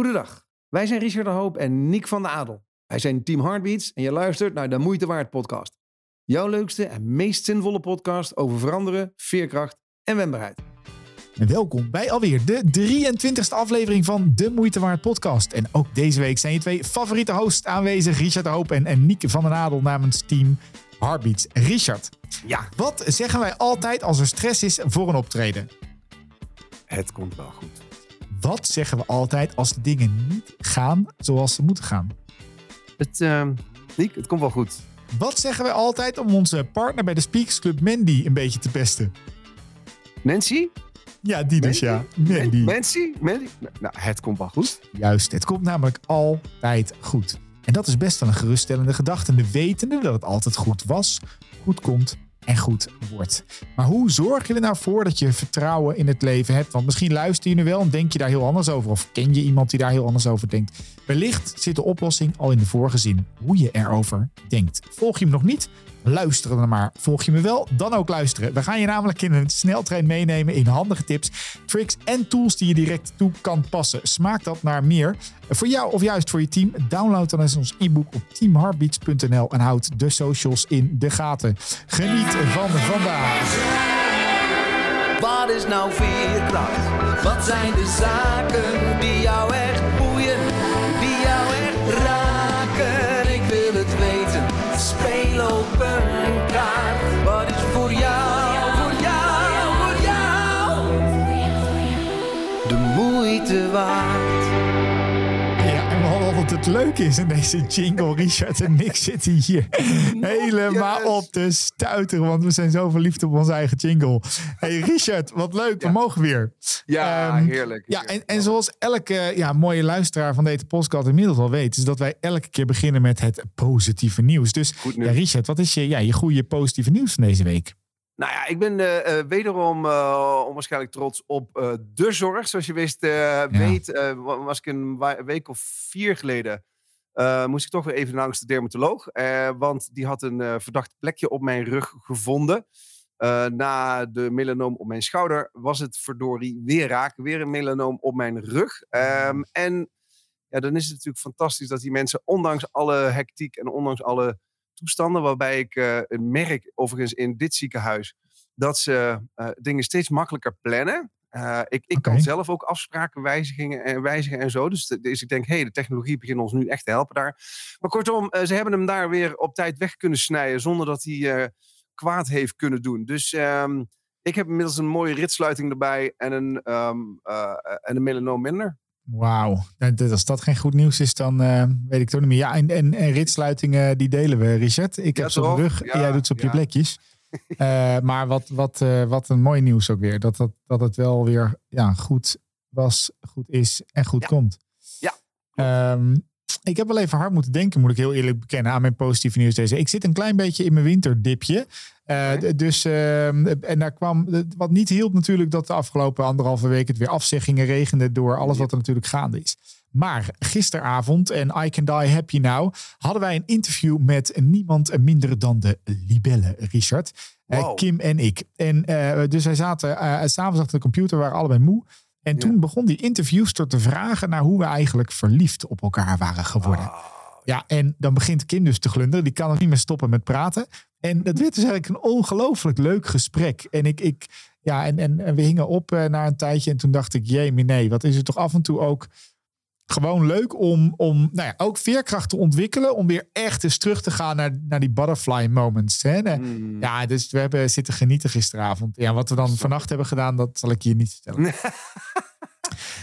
Goedendag, wij zijn Richard de Hoop en Nick van de Adel. Wij zijn Team Heartbeats en je luistert naar de Moeite Waard podcast. Jouw leukste en meest zinvolle podcast over veranderen, veerkracht en wendbaarheid. En welkom bij alweer de 23e aflevering van de Moeite Waard podcast. En ook deze week zijn je twee favoriete hosts aanwezig, Richard de Hoop en, en Niek van den Adel namens Team Heartbeats. Richard, Ja, wat zeggen wij altijd als er stress is voor een optreden? het komt wel goed. Wat zeggen we altijd als de dingen niet gaan zoals ze moeten gaan? Het, ehm Nick, het komt wel goed. Wat zeggen we altijd om onze partner bij de Speakers Club Mandy een beetje te pesten? Nancy? Ja, die dus ja. Mandy. Nancy? Mandy? Nou, het komt wel goed. Juist, het komt namelijk altijd goed. En dat is best wel een geruststellende gedachte. De wetende dat het altijd goed was, goed komt en goed wordt. Maar hoe zorg je er nou voor dat je vertrouwen in het leven hebt? Want misschien luister je nu wel en denk je daar heel anders over. Of ken je iemand die daar heel anders over denkt. Wellicht zit de oplossing al in de vorige zin. Hoe je erover denkt. Volg je me nog niet? Luister dan maar. Volg je me wel? Dan ook luisteren. We gaan je namelijk in een sneltrein meenemen in handige tips, tricks en tools die je direct toe kan passen. Smaakt dat naar meer? Voor jou of juist voor je team? Download dan eens ons e-book op teamheartbeats.nl en houd de socials in de gaten. Geniet van vandaag. Wat is nou veerkracht? Wat zijn de zaken die jou echt boeien, waard? Ja, en wat altijd het leuke is in deze jingle, Richard en ik zitten hier helemaal Yes. op te stuiteren, want we zijn zo verliefd op onze eigen jingle. Hey Richard, wat leuk, we Ja. mogen weer. Ja, Ehm, heerlijk. Ja, en, en zoals elke ja, mooie luisteraar van deze podcast inmiddels al weet, is dat wij elke keer beginnen met het positieve nieuws. Dus ja. Richard, wat is je, ja, je goede positieve nieuws van deze week? Nou ja, ik ben eh, eh, wederom eh, onwaarschijnlijk trots op de zorg. Zoals je wist, weet, wa- was ik een week of vier geleden. moest ik toch weer even langs de dermatoloog. want die had een verdacht plekje op mijn rug gevonden. Na de melanoom op mijn schouder was het verdorie weer raak. Weer een melanoom op mijn rug. Ehm, en ja, dan is het natuurlijk fantastisch dat die mensen, ondanks alle hectiek en ondanks alle toestanden, waarbij ik eh, merk, overigens in dit ziekenhuis, dat ze eh, dingen steeds makkelijker plannen. Eh, ik ik kan zelf ook afspraken wijzigen en, wijzigen en zo. Dus, dus ik denk, hé, hey, de technologie begint ons nu echt te helpen daar. Maar kortom, ze hebben hem daar weer op tijd weg kunnen snijden zonder dat hij kwaad heeft kunnen doen. Dus ehm, ik heb inmiddels een mooie ritsluiting erbij en een, eh, en een melanoom minder. Wauw, als dat geen goed nieuws is, dan eh, weet ik het ook niet meer. Ja, en, en, en ritsluitingen, die delen we, Richard. Ik Ja, heb ze op de toch? rug en jij doet ze op je plekjes. Eh, maar wat, wat, eh, wat een mooi nieuws ook weer. Dat, dat, dat het wel weer ja, goed was, goed is en goed komt. Ja, ik heb wel even hard moeten denken, moet ik heel eerlijk bekennen, aan mijn positieve nieuws deze. Ik zit een klein beetje in mijn winterdipje. Eh, Dus, ehm, en daar kwam, wat niet hielp natuurlijk, dat de afgelopen anderhalve week het weer afzeggingen regende door alles wat er natuurlijk gaande is. Maar gisteravond, en I Can Die Happy Now, hadden wij een interview met niemand minder dan de Libelle, Richard. Eh. Kim en ik. En eh, dus wij zaten s'avonds achter de computer, waren allebei moe. En Ja. toen begon die interviewster te vragen naar hoe we eigenlijk verliefd op elkaar waren geworden. Ah, Ja, en dan begint Kim dus te glunderen. Die kan nog niet meer stoppen met praten. En dat werd dus eigenlijk een ongelooflijk leuk gesprek. En, ik, ik, ja, en, en, en we hingen op eh, na een tijdje. En toen dacht ik, jee, nee, wat is het toch af en toe ook gewoon leuk om, om nou ja, ook veerkracht te ontwikkelen. Om weer echt eens terug te gaan naar, naar die butterfly moments. Hè? En, mm. Ja, dus we hebben zitten genieten gisteravond. Ja, wat we dan vannacht hebben gedaan, dat zal ik je niet vertellen.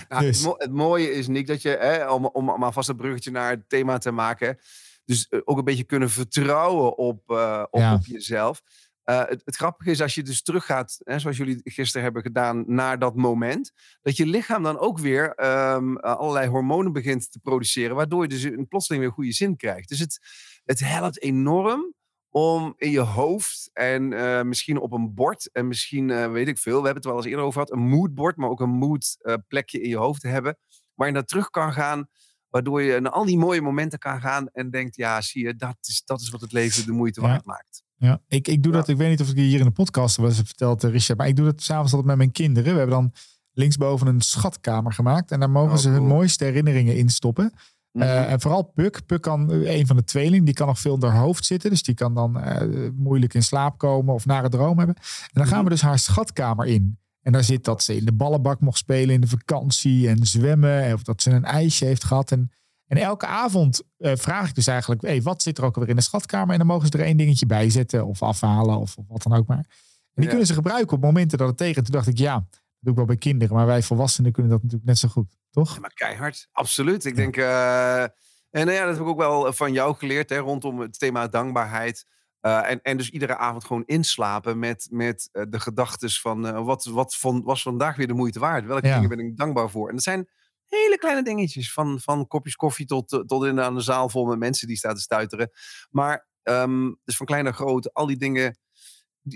Nou, Dus. het, mo- het mooie is, Nick, dat je, hè, om, om, om alvast een bruggetje naar het thema te maken, dus eh, ook een beetje kunnen vertrouwen op, eh, op, Ja. op jezelf. Eh, het, het grappige is als je dus teruggaat, hè, zoals jullie gisteren hebben gedaan, naar dat moment, dat je lichaam dan ook weer ehm, eh, allerlei hormonen begint te produceren, waardoor je dus een plotseling weer goede zin krijgt. Dus het, het helpt enorm om in je hoofd en eh, misschien op een bord en misschien, eh, weet ik veel, we hebben het wel eens eerder over gehad, een moodbord, maar ook een mood eh, plekje in je hoofd te hebben, waar je naar terug kan gaan, waardoor je naar al die mooie momenten kan gaan en denkt, ja, zie je, dat is, dat is wat het leven de moeite Ja. waard maakt. Ja, ik, ik doe Ja. dat. Ik weet niet of ik hier in de podcast was verteld, eh, Richard. Maar ik doe dat s'avonds altijd met mijn kinderen. We hebben dan linksboven een schatkamer gemaakt. En daar mogen Oh, ze hun cool. mooiste herinneringen in stoppen. Mhm. Eh, en vooral Puk. Puk kan, eh, een van de tweeling, die kan nog veel in haar hoofd zitten. Dus die kan dan eh, moeilijk in slaap komen of nare droom hebben. En dan gaan Mhm. we dus haar schatkamer in. En daar zit dat ze in de ballenbak mocht spelen in de vakantie en zwemmen. en Of dat ze een ijsje heeft gehad. En, en elke avond vraag ik dus eigenlijk, hey, wat zit er ook alweer in de schatkamer? En dan mogen ze er één dingetje bij zetten of afhalen of, of wat dan ook maar. En die Ja. kunnen ze gebruiken op momenten dat het tegen. Toen dacht ik, ja, dat doe ik wel bij kinderen. Maar wij volwassenen kunnen dat natuurlijk net zo goed, toch? Ja, maar keihard, absoluut. Ik denk, eh, en nou ja, dat heb ik ook wel van jou geleerd, hè, rondom het thema dankbaarheid. Eh, en, en dus iedere avond gewoon inslapen met, met eh, de gedachten van eh, wat, wat van, was vandaag weer de moeite waard? Welke Ja. dingen ben ik dankbaar voor? En dat zijn hele kleine dingetjes, van, van kopjes koffie tot, eh, tot in aan de zaal vol met mensen die staan te stuiteren. Maar ehm, dus van klein naar groot, al die dingen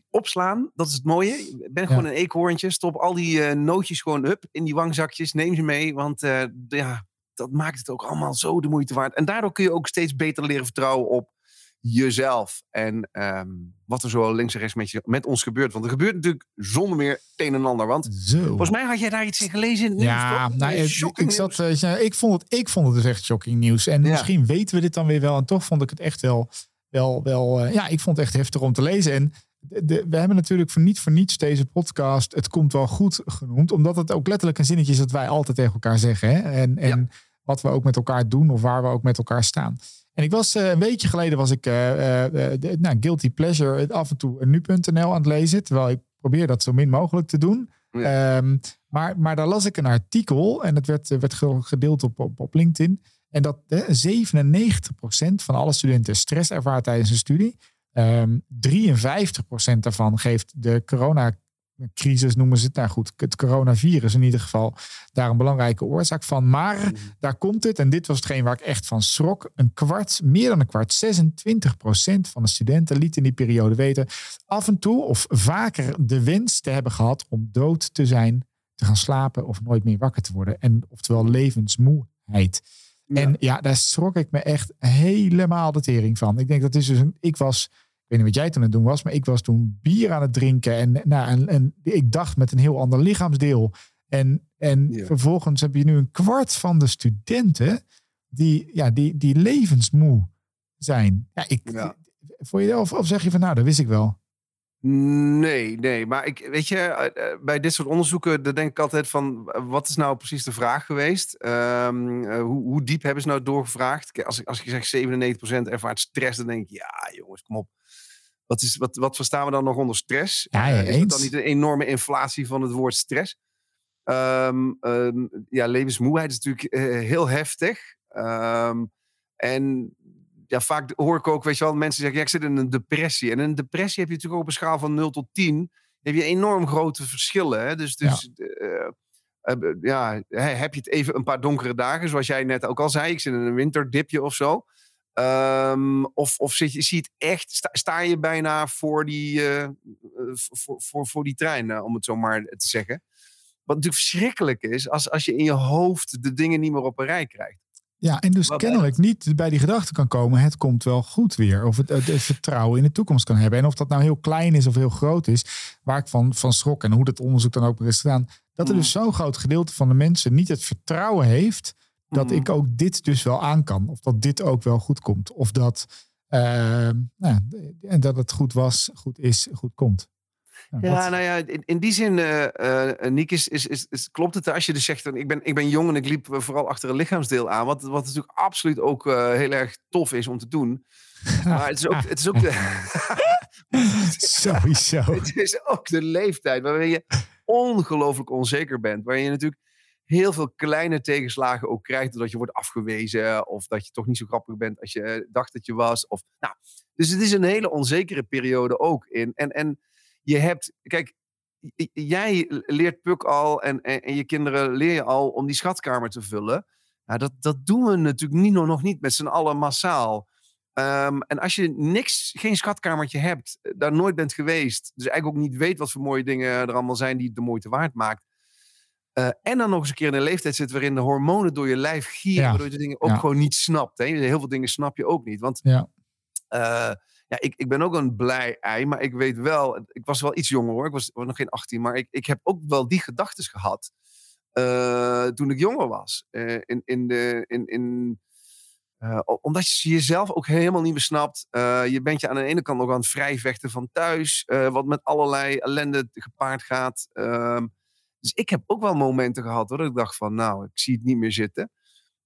opslaan, dat is het mooie. Ik ben gewoon een eekhoorntje. Stop al die eh, nootjes gewoon up in die wangzakjes. Neem ze mee, want eh, ja, dat maakt het ook allemaal zo de moeite waard. En daardoor kun je ook steeds beter leren vertrouwen op jezelf. En ehm, wat er zo links en rechts met, je, met ons gebeurt. Want er gebeurt natuurlijk zonder meer het een en ander. Want Zo. volgens mij had jij daar iets in gelezen in het Ja, nieuws, nou, Eh, ik, zat, ik, vond het, ik vond het dus echt shocking nieuws. En Ja. misschien weten we dit dan weer wel. En toch vond ik het echt wel, wel, wel ja, ik vond het echt heftig om te lezen. En de, de- we hebben natuurlijk voor niet voor niets deze podcast, het komt wel goed genoemd. Omdat het ook letterlijk een zinnetje is dat wij altijd tegen elkaar zeggen. Hè? En, en wat we ook met elkaar doen of waar we ook met elkaar staan. En ik was eh, een weekje geleden was ik de- nou, Guilty Pleasure af en toe nu.nl aan het lezen. Terwijl ik probeer dat zo min mogelijk te doen. Ehm, maar, maar daar las ik een artikel en het werd, werd ge- gedeeld op, op, op LinkedIn. En dat eh, 97% van alle studenten stress ervaart tijdens een studie. Ehm 53% daarvan geeft de coronacrisis, noemen ze het. Nou goed, het coronavirus in ieder geval daar een belangrijke oorzaak van. Maar Mhm. daar komt het, en dit was hetgeen waar ik echt van schrok. Een kwart, meer dan een kwart, 26% van de studenten liet in die periode weten af en toe of vaker de wens te hebben gehad om dood te zijn, te gaan slapen of nooit meer wakker te worden. En oftewel levensmoeheid. Ja. En ja, daar schrok ik me echt helemaal de tering van. Ik denk dat is dus een, ik was, ik weet niet wat jij toen aan het doen was, maar ik was toen bier aan het drinken en, nou, en, en ik dacht met een heel ander lichaamsdeel. En, en Ja. vervolgens heb je nu een kwart van de studenten die, ja, die, die levensmoe zijn. Ja, ik, Ja. Voor je, of, of zeg je van nou, dat wist ik wel. Nee, nee. Maar ik, weet je, eh, eh, bij dit soort onderzoeken, dan denk ik altijd van, eh, wat is nou precies de vraag geweest? Ehm, eh, hoe, hoe diep hebben ze nou doorgevraagd? Als, ik- als je zegt 97% ervaart stress, dan denk ik, ja jongens, kom op. Wat, is, wat, wat verstaan we dan nog onder stress? Ja, ja, is dat dan niet een enorme inflatie van het woord stress? Ehm, ja, levensmoeheid is natuurlijk heel heftig. Ehm, en ja, vaak hoor ik ook, weet je wel, mensen zeggen, ja, ik zit in een depressie. En in een depressie heb je natuurlijk ook op een schaal van 0 tot 10, heb je enorm grote verschillen. Hè? Dus, dus eh, eh, ja, hè, heb je het even een paar donkere dagen, zoals jij net ook al zei, ik zit in een winterdipje of zo. Ehm, of of zit je, zie het echt, sta, sta je bijna voor die, eh, eh, voor, voor, voor die trein, eh, om het zo maar te zeggen. Wat natuurlijk verschrikkelijk is, als, als je in je hoofd de dingen niet meer op een rij krijgt. Ja, en dus Wat kennelijk niet bij die gedachte kan komen, het komt wel goed weer. Of het, het, het vertrouwen in de toekomst kan hebben. En of dat nou heel klein is of heel groot is, waar ik van, van schrok en hoe dat onderzoek dan ook weer is gedaan. Dat er Mm. dus zo'n groot gedeelte van de mensen niet het vertrouwen heeft dat Mhm. ik ook dit dus wel aan kan. Of dat dit ook wel goed komt. Of dat, eh, nou, en dat het goed was, goed is, goed komt. Ja, nou ja, in, in die zin, eh Niek, is, is, is, is- klopt het als je dus zegt, ik ben, ik ben jong en ik liep eh, vooral achter een lichaamsdeel aan. Wat, wat natuurlijk absoluut ook heel erg tof is om te doen. Maar het is ook, het is ook, de, Sowieso. het is ook de leeftijd waarin je ongelooflijk onzeker bent. Waarin je natuurlijk heel veel kleine tegenslagen ook krijgt. Doordat je wordt afgewezen of dat je toch niet zo grappig bent als je dacht dat je was. Of, nou, dus het is een hele onzekere periode ook in. En, en je hebt, kijk, jij leert Puk al en, en, en je kinderen leer je al om die schatkamer te vullen. Nou, dat, dat doen we natuurlijk niet, nog niet met z'n allen massaal. Ehm, en als je niks, geen schatkamertje hebt, eh, daar nooit bent geweest, dus eigenlijk ook niet weet wat voor mooie dingen er allemaal zijn die het de moeite waard maakt. eh, en dan nog eens een keer in een leeftijd zit waarin de hormonen door je lijf gieren, Ja. waardoor je de dingen ook Ja. gewoon niet snapt. Hè? Heel veel dingen snap je ook niet. Want Ja. eh, ja, ik, ik ben ook een blij ei, maar ik weet wel, ik was wel iets jonger hoor, ik was, nog geen 18, maar ik, ik heb ook wel die gedachten gehad. eh, toen ik jonger was. Eh, in, in de, in, in, eh, omdat je jezelf ook helemaal niet meer snapt. Eh, je bent je aan de ene kant nog aan het vrijvechten van thuis. wat met allerlei ellende gepaard gaat. Ehm, dus ik heb ook wel momenten gehad hoor, dat ik dacht van nou, ik zie het niet meer zitten.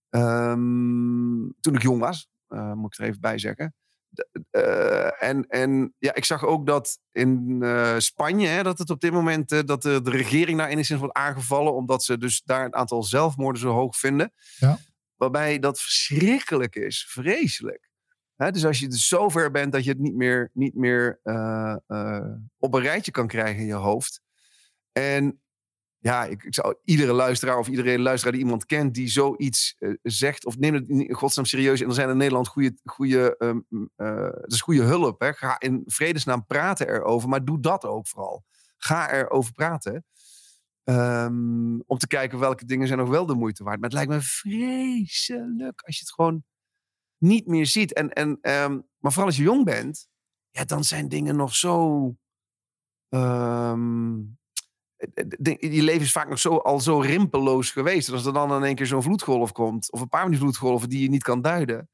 Ehm, toen ik jong was, moet ik er even bij zeggen. Eh, en, en ja, ik zag ook dat in eh, Spanje, hè, dat het op dit moment eh, dat de, de regering daar enigszins wordt aangevallen, omdat ze dus daar het aantal zelfmoorden zo hoog vinden. Ja. Waarbij dat verschrikkelijk is, vreselijk. Hè, dus als je er zo ver bent dat je het niet meer, niet meer op een rijtje kan krijgen in je hoofd. En ja, ik, ik zou iedere luisteraar of iedere luisteraar die iemand kent die zoiets eh, zegt, of neem het in godsnaam serieus. En er zijn in Nederland goede, goede, ehm, eh, het is goede hulp. Hè. Ga in vredesnaam praten erover, maar doe dat ook vooral. Ga erover praten. Ehm, om te kijken welke dingen zijn nog wel de moeite waard. Maar het lijkt me vreselijk als je het gewoon niet meer ziet. En, en, ehm, maar vooral als je jong bent, ja, dan zijn dingen nog zo. Je leven is vaak nog zo, al zo rimpeloos geweest. En als er dan in één keer zo'n vloedgolf komt, of een paar van die vloedgolven die je niet kan duiden.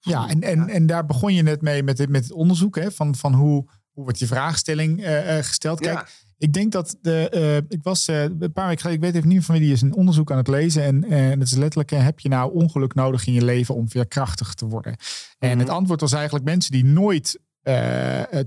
Ja, en, en, en daar begon je net mee met, het- met het onderzoek hè, van, van hoe, hoe wordt je vraagstelling eh, eh, gesteld. Kijk, Ja. ik denk dat de, eh, ik was een paar weken geleden, ik weet even niet van wie die is, een onderzoek aan het lezen. En, en het is letterlijk, heb je nou ongeluk nodig in je leven om veerkrachtig te worden? En het Mhm. antwoord was eigenlijk mensen die nooit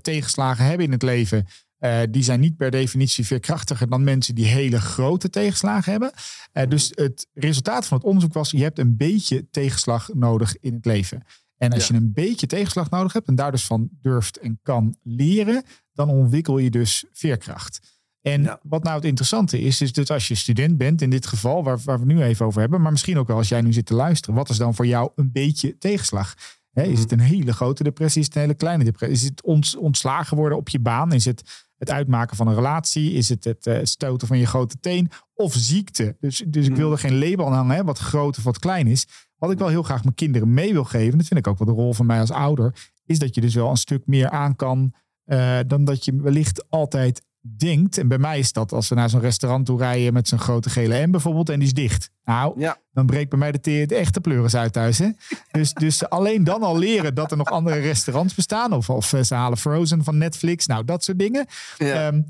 tegenslagen hebben in het leven. Eh, die zijn niet per definitie veerkrachtiger dan mensen die hele grote tegenslagen hebben. Eh, dus het resultaat van het onderzoek was: je hebt een beetje tegenslag nodig in het leven. En als Ja. je een beetje tegenslag nodig hebt en daar dus van durft en kan leren, dan ontwikkel je dus veerkracht. En Ja. wat nou het interessante is, is dat als je student bent, in dit geval, waar, waar we nu even over hebben, maar misschien ook wel als jij nu zit te luisteren, wat is dan voor jou een beetje tegenslag? Is Mhm. het een hele grote depressie? Is het een hele kleine depressie? Is het ont, ontslagen worden op je baan? Is het het uitmaken van een relatie? Is het het eh, stoten van je grote teen? Of ziekte? Dus, dus ik wil er geen label aan hangen, hè, wat groot of wat klein is. Wat ik wel heel graag mijn kinderen mee wil geven, dat vind ik ook wel de rol van mij als ouder, is dat je dus wel een stuk meer aan kan eh, dan dat je wellicht altijd denkt. En bij mij is dat als we naar zo'n restaurant toe rijden met zo'n grote gele M bijvoorbeeld en die is dicht. Nou, Ja. dan breekt bij mij de, de echte pleuris uit thuis. Hè? Dus, dus alleen dan al leren dat er nog andere restaurants bestaan. Of, of eh, ze halen Frozen van Netflix. Nou, dat soort dingen. Ja. Ehm,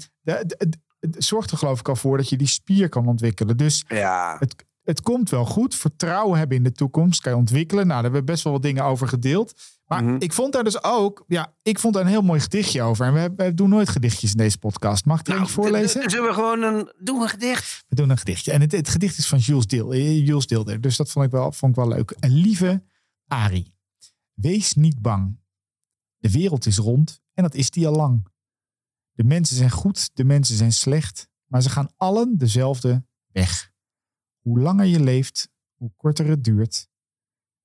zorgt er geloof ik al voor dat je die spier kan ontwikkelen. Dus ja. het, het komt wel goed. Vertrouwen hebben in de toekomst kan je ontwikkelen. Nou, daar hebben we best wel wat dingen over gedeeld. Maar Mhm. ik vond daar dus ook, ja, ik vond daar een heel mooi gedichtje over. En we, we doen nooit gedichtjes in deze podcast. Mag ik er eentje voorlezen? Zullen we gewoon een. Doe een gedicht. We doen een gedichtje. En het, het gedicht is van Jules, Deel, eh, Jules Deelder. Dus dat vond ik, wel, vond ik wel leuk. Een lieve Ari. Wees niet bang. De wereld is rond en dat is die al lang. De mensen zijn goed, de mensen zijn slecht. Maar ze gaan allen dezelfde weg. Hoe langer je leeft, hoe korter het duurt.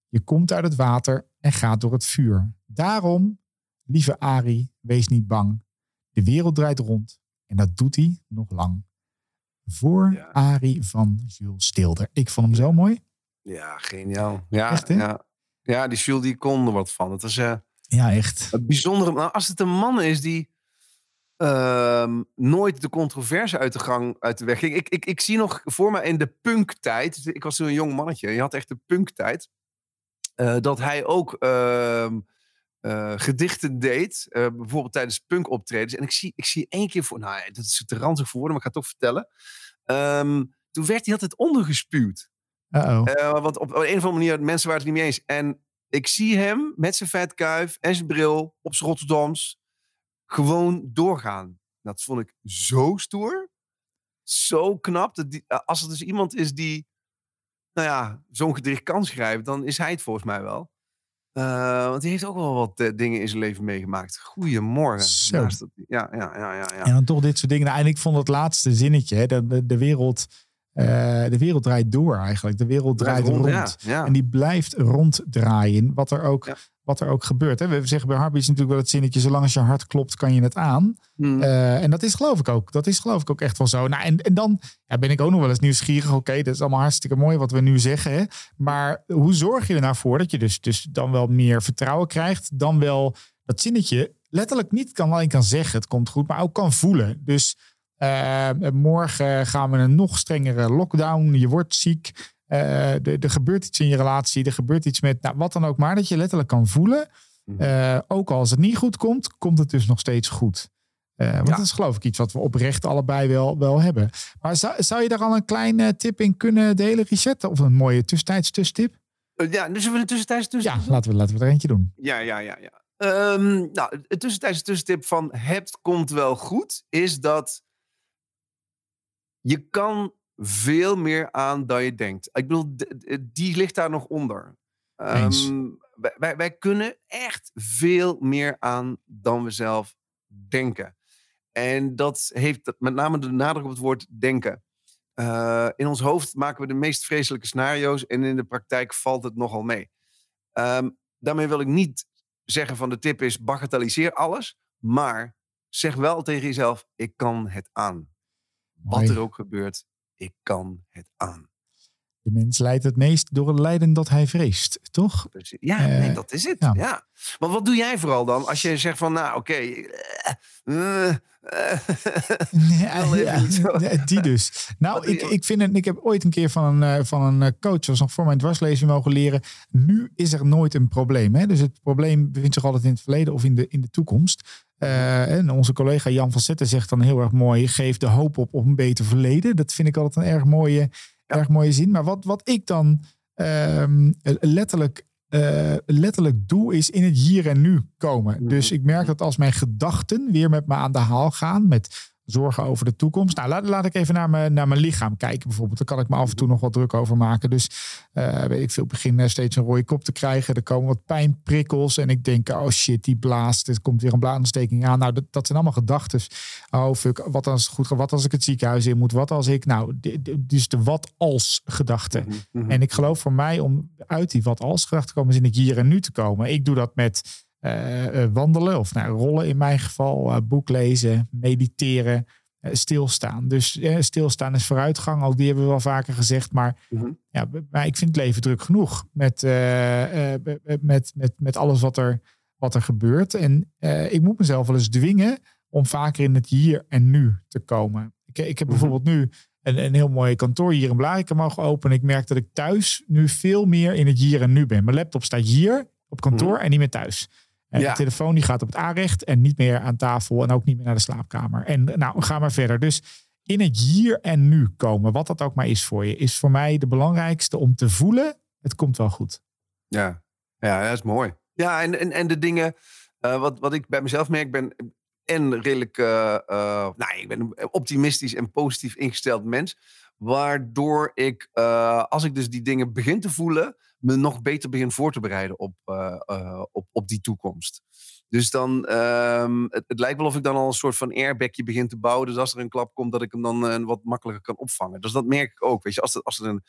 Je komt uit het water en gaat door het vuur. Daarom, lieve Ari, wees niet bang. De wereld draait rond en dat doet hij nog lang. Voor Ja. Ari van Jules Stilder. Ik vond hem zo mooi. Ja, geniaal. Ja, Echt, hè? ja. ja die Jules die kon er wat van. Het is eh, Ja, echt. het bijzondere. Nou, als het een man is die ehm, nooit de controverse uit de gang uit de weg ging. Ik, ik, ik zie nog voor me in de punktijd. Ik was toen een jong mannetje. Je had echt de punktijd. Eh, dat hij ook ehm, eh, gedichten deed. eh, bijvoorbeeld tijdens punkoptredens. En ik zie, ik zie één keer voor. Nou, dat is te ranzig voor woorden, maar ik ga het toch vertellen. Ehm, toen werd hij altijd ondergespuwd. Uh-oh. Eh, want op een of andere manier, mensen waren het niet mee eens. En ik zie hem met zijn vetkuif en zijn bril op zijn Rotterdams gewoon doorgaan. Dat vond ik zo stoer. Zo knap. Dat die, als er dus iemand is die, nou ja, zo'n gedicht kan schrijven, dan is hij het volgens mij wel. Eh, want hij heeft ook wel wat eh, dingen in zijn leven meegemaakt. Goedemorgen. Zo. Ja, ja, ja, ja, ja. En dan toch dit soort dingen. Nou, en ik vond het laatste zinnetje, hè, de, wereld, eh, de wereld draait door eigenlijk. De wereld draait rond. Ja, ja. En die blijft ronddraaien, wat er ook, Ja. wat er ook gebeurt. Hè. We zeggen bij Harpies natuurlijk wel het zinnetje, zolang als je hart klopt, kan je het aan. Hm. Eh, en dat is geloof ik ook. Dat is geloof ik ook echt wel zo. Nou, en, en dan ja, ben ik ook nog wel eens nieuwsgierig. Oké, dat is allemaal hartstikke mooi wat we nu zeggen. Hè? Maar hoe zorg je er nou voor dat je dus, dus dan wel meer vertrouwen krijgt? Dan wel dat zinnetje letterlijk niet kan, alleen kan zeggen, het komt goed, maar ook kan voelen. Dus Eh, morgen gaan we een nog strengere lockdown. Je wordt ziek. Eh, er, gebeurt iets in je relatie. Er gebeurt iets met nou, wat dan ook maar. Dat je letterlijk kan voelen. Mhm. Eh, ook als het niet goed komt, komt het dus nog steeds goed. Want Ja. dat is geloof ik iets wat we oprecht allebei wel, wel hebben. Maar zou, zou je daar al een kleine tip in kunnen delen, Richette? Of een mooie tussentijds tusstip? Eh, ja, dus we een tussentijds tussen. Ja, laten we, laten we er eentje doen. Ja, ja, ja, ja. Ehm, nou, het tussentijdse tussentip van het komt wel goed is dat je kan veel meer aan dan je denkt. Ik bedoel, die ligt daar nog onder. Ehm, wij, wij, wij kunnen echt veel meer aan dan we zelf denken. En dat heeft met name de nadruk op het woord denken. Eh, in ons hoofd maken we de meest vreselijke scenario's en in de praktijk valt het nogal mee. Ehm, daarmee wil ik niet zeggen van de tip is bagatelliseer alles, maar zeg wel tegen jezelf, ik kan het aan. Wat er ook gebeurt, ik kan het aan. De mens leidt het meest door het lijden dat hij vreest, toch? Ja, Eh, nee, dat is het. ja. Ja. Want wat doe jij vooral dan als je zegt van, nou oké, eh, eh, Ja, die dus. Nou, ik, ik, vind het, ik heb ooit een keer van een, van een coach, was nog voor mijn dwarslezing mogen leren. Nu is er nooit een probleem. Hè? Dus het probleem bevindt zich altijd in het verleden of in de, in de toekomst. Eh, en onze collega Jan van Zetten zegt dan heel erg mooi: geef de hoop op op een beter verleden. Dat vind ik altijd een erg mooie, Ja. erg mooie zin. Maar wat, wat ik dan ehm, letterlijk, eh, letterlijk doe, is in het hier en nu komen. Mhm. Dus ik merk dat als mijn gedachten weer met me aan de haal gaan, met zorgen over de toekomst. Nou, laat, laat ik even naar mijn, naar mijn lichaam kijken bijvoorbeeld. Daar kan ik me af en toe nog wat druk over maken. Dus eh, weet ik veel, begin eh, steeds een rode kop te krijgen. Er komen wat pijnprikkels en ik denk, oh shit, die blaast. Er komt weer een blaasontsteking aan. Nou, dat, dat zijn allemaal gedachten. Oh fuck, wat als het goed gaat? Wat als ik het ziekenhuis in moet? Wat als ik, nou, dus de wat als gedachte. mhm, mhm. En ik geloof voor mij om uit die wat als gedachte te komen, is in het hier en nu te komen. Ik doe dat met wandelen of nou, rollen in mijn geval, eh, boek lezen, mediteren, eh, stilstaan. Dus eh, stilstaan is vooruitgang, ook die hebben we wel vaker gezegd. Maar, Mhm. ja, maar ik vind het leven druk genoeg met, eh, eh, met, met, met alles wat er, wat er gebeurt. En eh, ik moet mezelf wel eens dwingen om vaker in het hier en nu te komen. Ik, ik heb Mhm. bijvoorbeeld nu een, een heel mooi kantoor hier in Blarikum mogen openen. Ik merk dat ik thuis nu veel meer in het hier en nu ben. Mijn laptop staat hier op kantoor en niet meer thuis. En Ja. de telefoon die gaat op het aanrecht en niet meer aan tafel en ook niet meer naar de slaapkamer. En nou, ga maar verder. Dus in het hier en nu komen, wat dat ook maar is voor je, is voor mij de belangrijkste om te voelen, het komt wel goed. Ja, ja dat is mooi. Ja, en, en, en de dingen, eh, wat, wat ik bij mezelf merk, ben en redelijk, eh, eh, nou, ik ben een optimistisch en positief ingesteld mens. Waardoor ik, als ik dus die dingen begin te voelen, me nog beter begin voor te bereiden op, eh, eh, op, op die toekomst. Dus dan, ehm, het, lijkt wel of ik dan al een soort van airbagje begin te bouwen. Dus als er een klap komt, dat ik hem dan eh, wat makkelijker kan opvangen. Dus dat merk ik ook. Weet je, als er, als er een,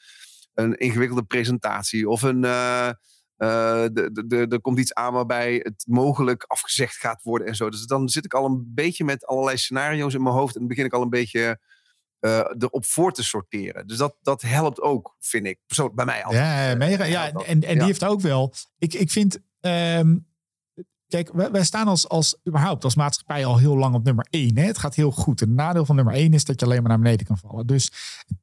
een ingewikkelde presentatie of een. eh, de- de- de- er komt iets aan waarbij het mogelijk afgezegd gaat worden en zo. Dus dan zit ik al een beetje met allerlei scenario's in mijn hoofd. En begin ik al een beetje erop voor te sorteren. Dus dat, dat helpt ook, vind ik. Persoonlijk bij mij altijd. Ja, mega. Ja, en, en ja. die heeft ook wel. Ik, ik vind. ehm, kijk, wij, wij staan als, als überhaupt als maatschappij al heel lang op nummer 1. Hè? Het gaat heel goed. Het nadeel van nummer 1 is dat je alleen maar naar beneden kan vallen. Dus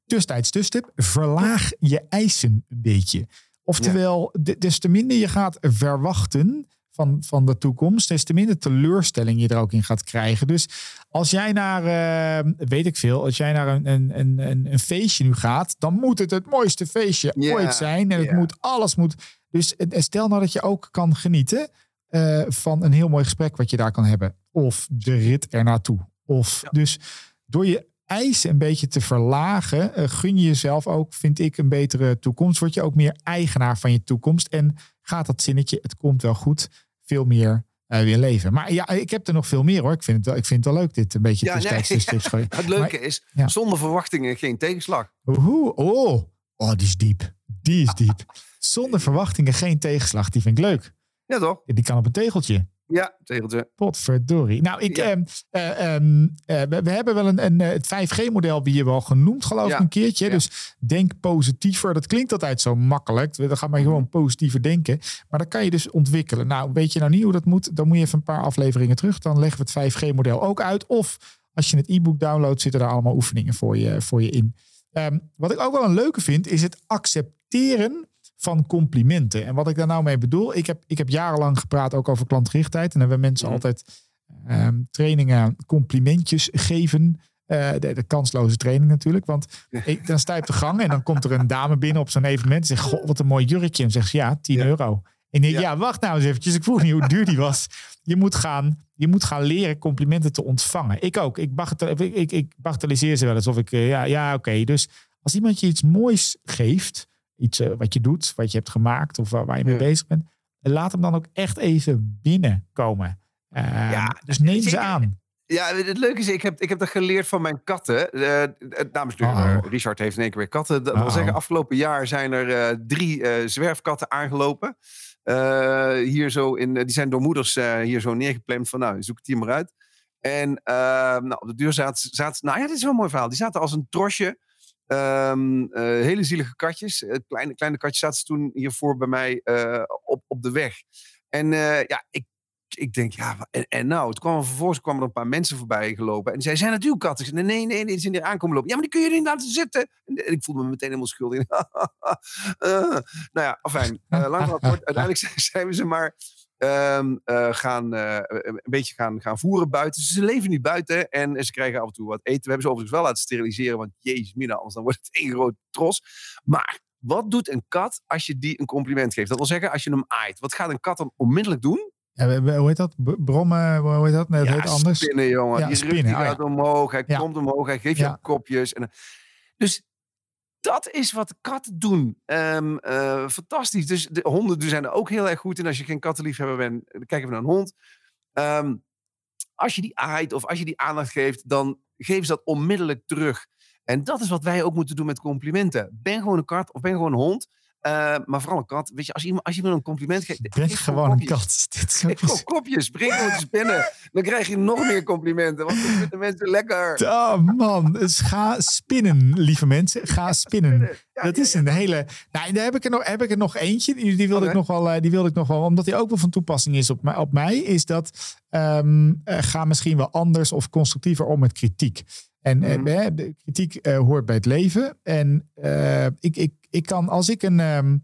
tussentijds tusstip, verlaag je eisen een beetje. Oftewel, de- des te minder je gaat verwachten van, van de toekomst, des te minder teleurstelling je er ook in gaat krijgen. Dus als jij naar, eh, weet ik veel, als jij naar een, een, een, een, feestje nu gaat, dan moet het het mooiste feestje ooit zijn. En het moet, alles moet. Dus stel nou dat je ook kan genieten eh, van een heel mooi gesprek wat je daar kan hebben. Of de rit ernaartoe. Of dus door je eisen een beetje te verlagen, eh, gun je jezelf ook, vind ik, een betere toekomst. Word je ook meer eigenaar van je toekomst. En gaat dat zinnetje, het komt wel goed, veel meer eh, weer leven. Maar ja, ik heb er nog veel meer hoor. Ik vind het wel, ik vind het wel leuk dit een beetje Ja, tussentijds nee. Het leuke is, ja. zonder verwachtingen geen tegenslag. Oeh, oh, oh, die is diep. Die is diep. Zonder verwachtingen geen teegslag. Die vind ik leuk. Ja, toch? Die kan op een tegeltje. Ja, tegeltje. Potverdorie. Nou, ik, Ja. ehm, eh, ehm, eh, we, we hebben wel een, een, het 5G-model hier wel genoemd, geloof ik, Ja. een keertje. Ja. Dus denk positiever. Dat klinkt altijd zo makkelijk. Dan ga maar gewoon positiever denken. Maar dat kan je dus ontwikkelen. Nou, weet je nou niet hoe dat moet? Dan moet je even een paar afleveringen terug. Dan leggen we het 5G-model ook uit. Of als Als je het e-book downloadt, zitten daar allemaal oefeningen voor je, voor je in. Ehm, wat ik ook wel een leuke vind, is het accepteren van complimenten. En wat ik daar nou mee bedoel, ik heb, ik heb jarenlang gepraat ook over klantgerichtheid. En dan hebben mensen Mhm. altijd ehm, trainingen, complimentjes geven. Eh, de, de kansloze training natuurlijk. Want ik, dan sta je op de gang en dan komt er een dame binnen op zo'n evenement. En zegt, goh, wat een mooi jurkje. En zegt ze, ja, 10 Ja. euro. En ik denk, Ja. ja, wacht nou eens eventjes. Ik vroeg niet hoe duur die was. Je moet gaan, je moet gaan leren complimenten te ontvangen. Ik ook. Ik, bagate- ik, ik, ik bagatelliseer ze wel eens. Of ik, eh, ja, ja oké. Dus als iemand je iets moois geeft, iets eh, wat je doet, wat je hebt gemaakt of waar, waar je mee Ja. bezig bent, laat hem dan ook echt even binnenkomen. Eh, Ja, dus neem ze aan. Ja, het leuke is, ik heb, ik heb dat geleerd van mijn katten. Eh dames en heren, Uh-oh. Richard heeft in één keer weer katten. Dat wil Uh-oh. zeggen, afgelopen jaar zijn er eh, drie eh, zwerfkatten aangelopen. Eh, hier zo in, die zijn door moeders eh, hier zo neergeplemd van, nou, zoek het hier maar uit. En eh, nou, op de deur zaten, zaten, nou ja, dit is wel een mooi verhaal. Die zaten als een trosje. Ehm, eh, hele zielige katjes. Eh, kleine, kleine katjes zaten toen hiervoor bij mij eh, op, op de weg. En eh, ja, ik ik denk, ja, en, en nou, toen kwamen vervolgens kwamen er een paar mensen voorbij gelopen. En zeiden, zijn het uw katten? Ik zei, nee, nee, nee, die zijn hier aankomen lopen. Ja, maar die kun je erin laten zitten. En, ik voelde me meteen helemaal schuldig. Nou ja, afijn. lang kort. Uiteindelijk zijn we ze maar ehm, eh, gaan, eh, een beetje gaan, gaan voeren buiten. Ze leven nu buiten en ze krijgen af en toe wat eten. We hebben ze overigens wel laten steriliseren, want jezus mina, anders dan wordt het één groot tros. Maar wat doet een kat als je die een compliment geeft? Dat wil zeggen, als je hem aait. Wat gaat een kat dan onmiddellijk doen? Ja, hoe heet dat? Brommen, hoe heet dat? Nee, dat ja, heet anders. spinnen, jongen. Ja, die spinnen, die ja. gaat omhoog, hij komt omhoog, hij geeft je kopjes. En, dus dat is wat katten doen. Ehm, eh, fantastisch. Dus de honden zijn er ook heel erg goed in. Als je geen kattenliefhebber bent, kijk even naar een hond. Ehm, als je die aait of als je die aandacht geeft, dan geven ze dat onmiddellijk terug. En dat is wat wij ook moeten doen met complimenten. Ben gewoon een kat of ben gewoon een hond. Eh, maar vooral een kat. Weet je, als, iemand, als je iemand een compliment geeft. Ik ben geef gewoon een kat. Dit Geef kopjes. Spring gewoon te spinnen. Dan krijg je nog meer complimenten. Want dan vinden mensen lekker. Oh man, dus ga spinnen, lieve mensen. Ga spinnen. Ja, Dat is ja. een hele. Nou, daar heb ik er nog, heb ik er nog eentje. Die, wilde ik nog wel. eh, Die wilde ik nog wel, omdat die ook wel van toepassing is op mij. Op mij is dat ehm, eh, ga misschien wel anders of constructiever om met kritiek. En Mhm. de kritiek eh, hoort bij het leven. En eh, ik, ik, ik kan als ik een. ehm,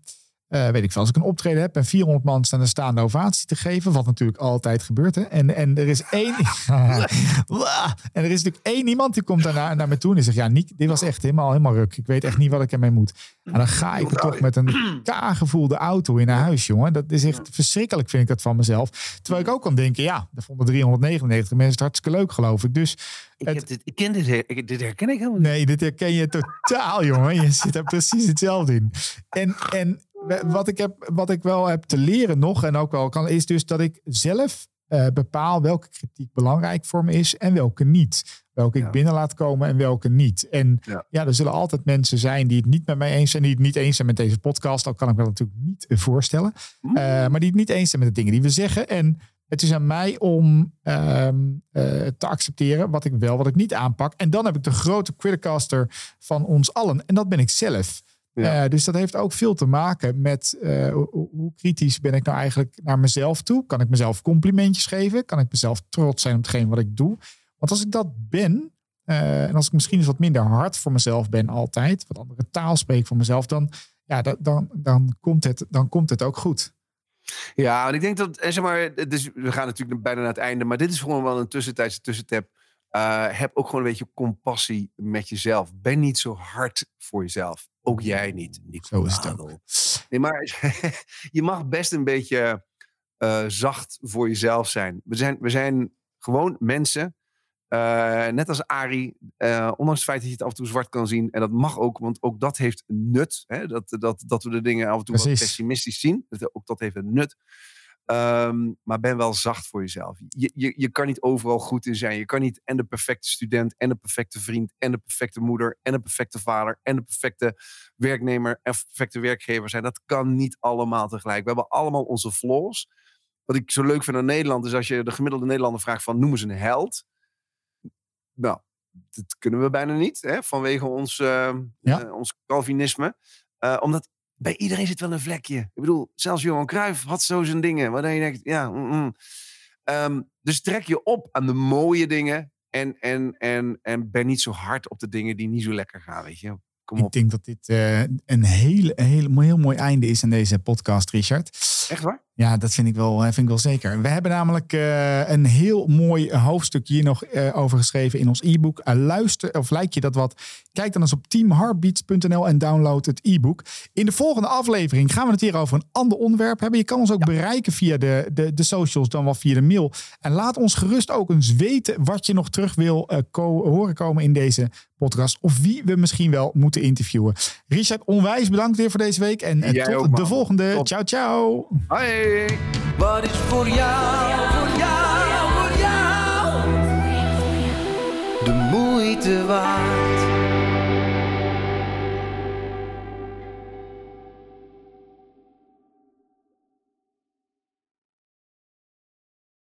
eh, weet ik veel, als ik een optreden heb en 400 man staan een staande ovatie te geven, wat natuurlijk altijd gebeurt. Hè? En, en er is één. en er is natuurlijk één iemand die komt daarna naar me toe en die zegt: Ja, Niek, dit was echt helemaal, helemaal ruk. Ik weet echt niet wat ik ermee moet. En dan ga ik er toch met een kaargevoelde auto in naar huis, jongen. Dat is echt verschrikkelijk, vind ik dat van mezelf. Terwijl ik ook kan denken: Ja, dat vonden 399 mensen het hartstikke leuk, geloof ik. Dus Ik, Het- heb dit, ik ken dit, her- dit herken ik helemaal niet. Nee, dit herken je totaal, jongen. Je zit daar precies hetzelfde in. En, en wat ik, heb, wat ik wel heb te leren nog, en ook wel kan, is dus dat ik zelf eh, bepaal welke kritiek belangrijk voor me is en welke niet. Welke Ja. ik binnen laat komen en welke niet. En Ja. ja. er zullen altijd mensen zijn die het niet met mij eens zijn, die het niet eens zijn met deze podcast. Dat kan ik me natuurlijk niet eh, voorstellen. Eh, maar die het niet eens zijn met de dingen die we zeggen. En het is aan mij om ehm, eh, te accepteren wat ik wel, wat ik niet aanpak. En dan heb ik de grote criticaster van ons allen. En dat ben ik zelf. Ja. Eh, dus dat heeft ook veel te maken met eh, hoe, kritisch ben ik nou eigenlijk naar mezelf toe? Kan ik mezelf complimentjes geven? Kan ik mezelf trots zijn op hetgeen wat ik doe? Want als ik dat ben, eh, en als ik misschien eens wat minder hard voor mezelf ben altijd, wat andere taal spreek voor mezelf, dan, ja, dan, dan, dan, komt, het, dan komt het ook goed. Ja, en ik denk dat, en zeg maar, dus we gaan natuurlijk bijna naar het einde, maar dit is gewoon wel een tussentijdse tussentap. Heb ook gewoon een beetje compassie met jezelf. Ben niet zo hard voor jezelf. Ook jij niet. Nico Zo is het. Nee, maar je mag best een beetje eh, zacht voor jezelf zijn. We zijn, we zijn gewoon mensen. eh, net als Ari, eh, ondanks het feit dat je het af en toe zwart kan zien. En dat mag ook, want ook dat heeft nut. Hè? Dat, dat, dat we de dingen af en toe wat pessimistisch zien. Dat, ook dat heeft een nut. Ehm, maar ben wel zacht voor jezelf. Je, je, je kan niet overal goed in zijn. Je kan niet en de perfecte student, en de perfecte vriend, en de perfecte moeder, en de perfecte vader, en de perfecte werknemer en perfecte werkgever zijn. Dat kan niet allemaal tegelijk. We hebben allemaal onze flaws. Wat ik zo leuk vind aan Nederland is als je de gemiddelde Nederlander vraagt van noem eens een held. Nou, dat kunnen we bijna niet, hè, vanwege ons, eh, Ja. eh, ons Calvinisme. Eh, omdat bij iedereen zit wel een vlekje. Ik bedoel, zelfs Johan Cruijff had zo zijn dingen. Waardoor je denkt, ja. mm, mm. Ehm, dus trek je op aan de mooie dingen. En, en, en, en ben niet zo hard op de dingen die niet zo lekker gaan, weet je. Kom Ik op. denk dat dit eh, een hele, hele, heel mooi einde is aan deze podcast, Richard. Echt waar? Ja, dat vind ik wel, eh, vind ik wel zeker. We hebben namelijk eh, een heel mooi hoofdstuk hier nog eh, over geschreven in ons e-book. Eh, luister, of lijkt je dat wat? Kijk dan eens op teamheartbeats.nl en download het e-book. In de volgende aflevering gaan we het hier over een ander onderwerp hebben. Je kan ons ook bereiken via de, de, de socials, dan wel via de mail. En laat ons gerust ook eens weten wat je nog terug wil eh, horen komen in deze podcast. Of wie we misschien wel moeten interviewen. Richard, onwijs bedankt weer voor deze week. En eh, tot de volgende. Ciao, ciao. Hoi! Wat is voor jou, voor jou, voor jou de moeite waard?